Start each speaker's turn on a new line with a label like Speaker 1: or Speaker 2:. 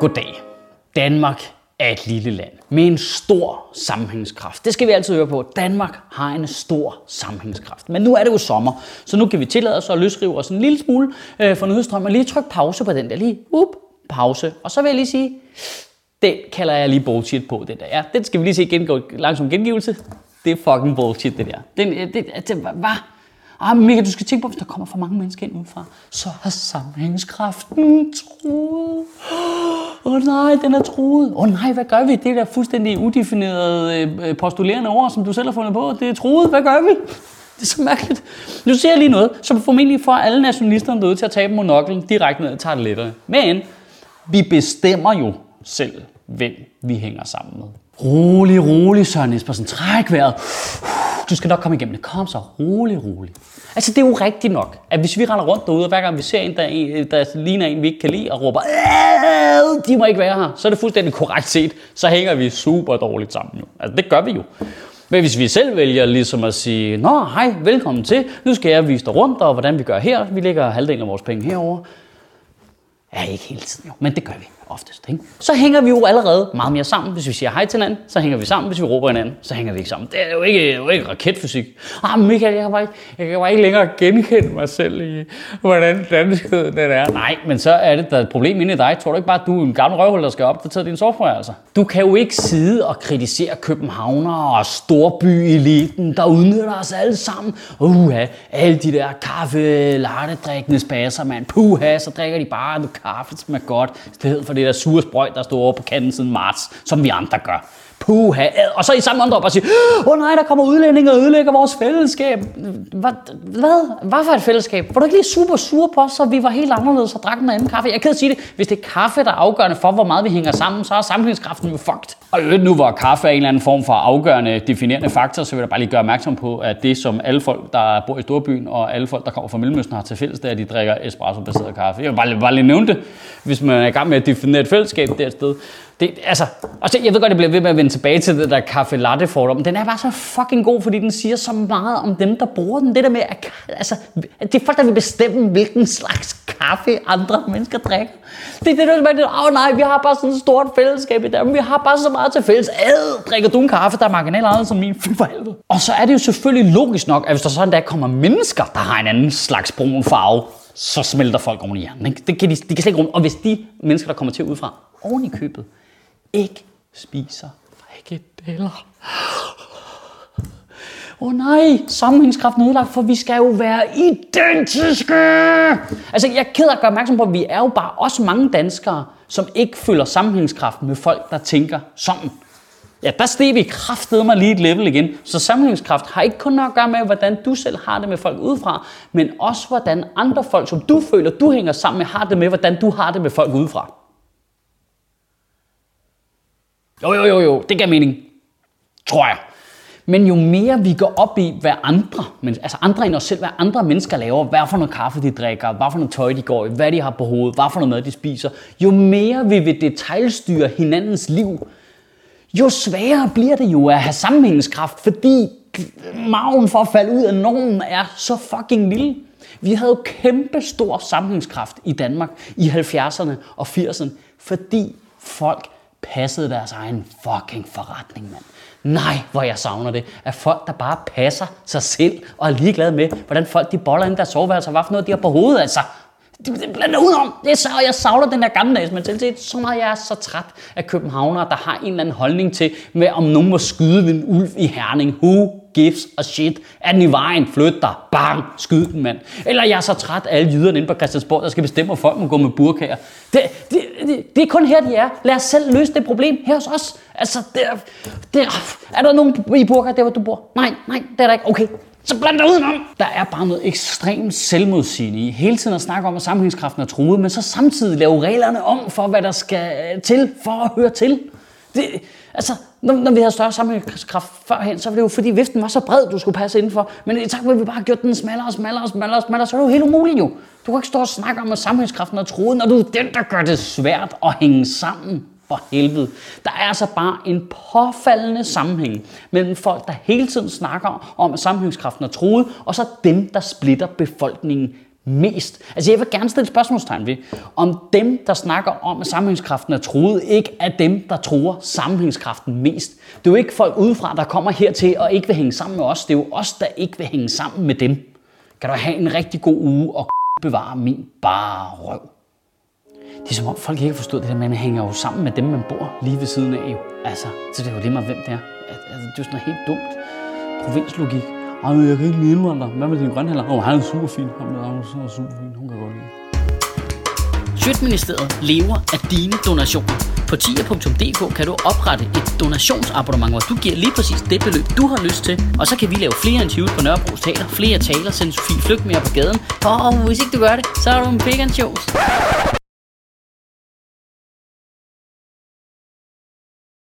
Speaker 1: Goddag. Danmark er et lille land med en stor sammenhængskraft. Det skal vi altid høre på. Danmark har en stor sammenhængskraft. Men nu er det jo sommer, så nu kan vi tillade os at løsrive os en lille smule øh, for nyhedsstrøm og lige trykke pause på den der. Lige up, pause. Og så vil jeg lige sige, den kalder jeg lige bullshit på, det der. Ja, den skal vi lige se gengå, langsom gengivelse. Det er fucking bullshit, det der. Den, øh, det, det, det, hvad? Ah, Mika, du skal tænke på, hvis der kommer for mange mennesker ind udefra, så har sammenhængskraften truet. Åh oh, nej, den er truet. Åh oh, nej, hvad gør vi? Det der fuldstændig udefinerede øh, postulerende ord, som du selv har fundet på, det er truet. Hvad gør vi? Det er så mærkeligt. Nu ser jeg lige noget, som formentlig får alle nationalisterne derude til at tabe monoklen direkte ned og tage det lettere. Men vi bestemmer jo selv, hvem vi hænger sammen med. Rolig, rolig, Søren Espersen. Træk vejret. Du skal nok komme igennem det. Kom så, rolig, rolig. Altså, det er jo rigtigt nok, at hvis vi render rundt derude, og hver gang vi ser en, der, en, der ligner en, vi ikke kan lide, og råber, de må ikke være her, så er det fuldstændig korrekt set, så hænger vi super dårligt sammen jo. Altså, det gør vi jo. Men hvis vi selv vælger ligesom at sige, Nå, hej, velkommen til, nu skal jeg vise dig rundt, og hvordan vi gør her, vi lægger halvdelen af vores penge herover. Ja, ikke hele tiden jo, men det gør vi oftest. Ikke? Så hænger vi jo allerede meget mere sammen. Hvis vi siger hej til hinanden, så hænger vi sammen. Hvis vi råber hinanden, så hænger vi ikke sammen. Det er jo ikke, jo ikke raketfysik. Ah, Michael, jeg kan, bare ikke, jeg kan bare ikke længere genkende mig selv i, hvordan danskheden den er. Nej, men så er det der et problem inde i dig. Tror du ikke bare, at du er en gammel røvhul, der skal opdatere din software, altså? Du kan jo ikke sidde og kritisere københavner og storbyeliten, der udnytter os alle sammen. Uha, alle de der kaffe latte drikkende spasser, mand. Puha, så drikker de bare noget kaffe, som er godt, i stedet for det der sure sprøjt, der står over på kanten siden marts, som vi andre gør. Puha. Og så i samme åndedrag bare sige, åh oh, nej, der kommer udlændinge og ødelægger vores fællesskab. Hvad? Hvad? Hvad for et fællesskab? Var du ikke lige super sur på os, så vi var helt anderledes og drak en anden kaffe? Jeg kan sige det, hvis det er kaffe, der er afgørende for, hvor meget vi hænger sammen, så er sammenhængskraften jo fucked. Og øvrigt nu, hvor kaffe er en eller anden form for afgørende, definerende faktor, så vil jeg bare lige gøre opmærksom på, at det, som alle folk, der bor i Storbyen, og alle folk, der kommer fra Mellemøsten, har til fælles, det er, at de drikker espresso-baseret kaffe. Jeg vil bare, bare lige nævne det, hvis man er i gang med at definere et fællesskab der sted. Det, altså, altså, jeg ved godt, det bliver ved med at vende tilbage til det der kaffe latte fordom, men den er bare så fucking god, fordi den siger så meget om dem, der bruger den. Det der med, at, altså, det er folk, der vil bestemme, hvilken slags kaffe andre mennesker drikker. Det er det, der med, åh oh, nej, vi har bare sådan et stort fællesskab i Danmark, vi har bare så meget til fælles. Ad, drikker du en kaffe, der er marginal anderledes som min? Fy for helvede. Og så er det jo selvfølgelig logisk nok, at hvis der sådan der kommer mennesker, der har en anden slags brun farve, så smelter folk oven i hjernen. Ikke? Det kan de, de kan slet ikke rumme. Og hvis de mennesker, der kommer til udefra, oven i købet, ikke spiser frikadeller. Åh oh nej, sammenhængskraften er ødelagt, for vi skal jo være identiske. Altså, jeg er ked af at gøre opmærksom på, at vi er jo bare også mange danskere, som ikke føler sammenhængskraften med folk, der tænker sådan. Ja, der steg vi kraftede mig lige et level igen. Så sammenhængskraft har ikke kun noget at gøre med, hvordan du selv har det med folk udefra, men også hvordan andre folk, som du føler, du hænger sammen med, har det med, hvordan du har det med folk udefra. Jo, jo, jo, jo, det giver mening. Tror jeg. Men jo mere vi går op i, hvad andre, men, altså andre end os selv, hvad andre mennesker laver, hvad for noget kaffe de drikker, hvad for noget tøj de går i, hvad de har på hovedet, hvad for noget mad de spiser, jo mere vi vil detaljstyre hinandens liv, jo sværere bliver det jo at have sammenhængskraft, fordi maven for at falde ud af normen er så fucking lille. Vi havde jo kæmpe stor sammenhængskraft i Danmark i 70'erne og 80'erne, fordi folk passede deres egen fucking forretning, mand. Nej, hvor jeg savner det. At folk, der bare passer sig selv og er ligeglade med, hvordan folk de boller ind der og hvad for noget de har på hovedet, altså. Det blander udenom. Det er så, jeg savner den der gammeldags mentalitet. Så meget jeg er så træt af københavnere, der har en eller anden holdning til, med om nogen må skyde en ulv i Herning. Who gives a shit? Er den i vejen? Flyt dig. Bang! Skyd den, mand. Eller jeg er så træt af alle jyderne inde på Christiansborg, der skal bestemme, at folk må gå med burkager. Det, det, det, det, er kun her, de er. Lad os selv løse det problem her hos os. Altså, det der, det er, er der nogen i burka, der hvor du bor? Nej, nej, det er der ikke. Okay, så bland dig udenom. Der er bare noget ekstremt selvmodsigende i hele tiden at snakke om, at sammenhængskraften er truet, men så samtidig lave reglerne om for, hvad der skal øh, til for at høre til. Det, altså, når, når vi havde større sammenhængskraft førhen, så var det jo fordi viften var så bred, du skulle passe indenfor. Men i takt med, at vi bare har gjort den smallere og smallere og smallere smallere, så er det jo helt umuligt jo. Du kan ikke stå og snakke om, at sammenhængskraften er truet, når du er den, der gør det svært at hænge sammen. For helvede. Der er altså bare en påfaldende sammenhæng mellem folk, der hele tiden snakker om, at sammenhængskraften er truet, og så dem, der splitter befolkningen mest? Altså jeg vil gerne stille spørgsmålstegn ved, om dem, der snakker om, at sammenhængskraften er truet, ikke er dem, der tror sammenhængskraften mest. Det er jo ikke folk udefra, der kommer hertil og ikke vil hænge sammen med os. Det er jo os, der ikke vil hænge sammen med dem. Kan du have en rigtig god uge og bevare min bare røv. Det er som om folk ikke har forstået det der, man hænger jo sammen med dem, man bor lige ved siden af. Jo. Altså, så det er jo lige meget, hvem det er. Altså, det er jo sådan noget helt dumt provinslogik. Ej, jeg kan ikke lide indvandrere. Hvad med din grønhandler? Åh, oh, han er super fin. Han er super, super fin. Hun kan godt lide.
Speaker 2: Sjøtministeriet lever af dine donationer. På tia.dk kan du oprette et donationsabonnement, hvor du giver lige præcis det beløb, du har lyst til. Og så kan vi lave flere interviews på Nørrebro Teater, flere taler, sende Sofie Flygt mere på gaden. Og hvis ikke du gør det, så er du en vegan shows.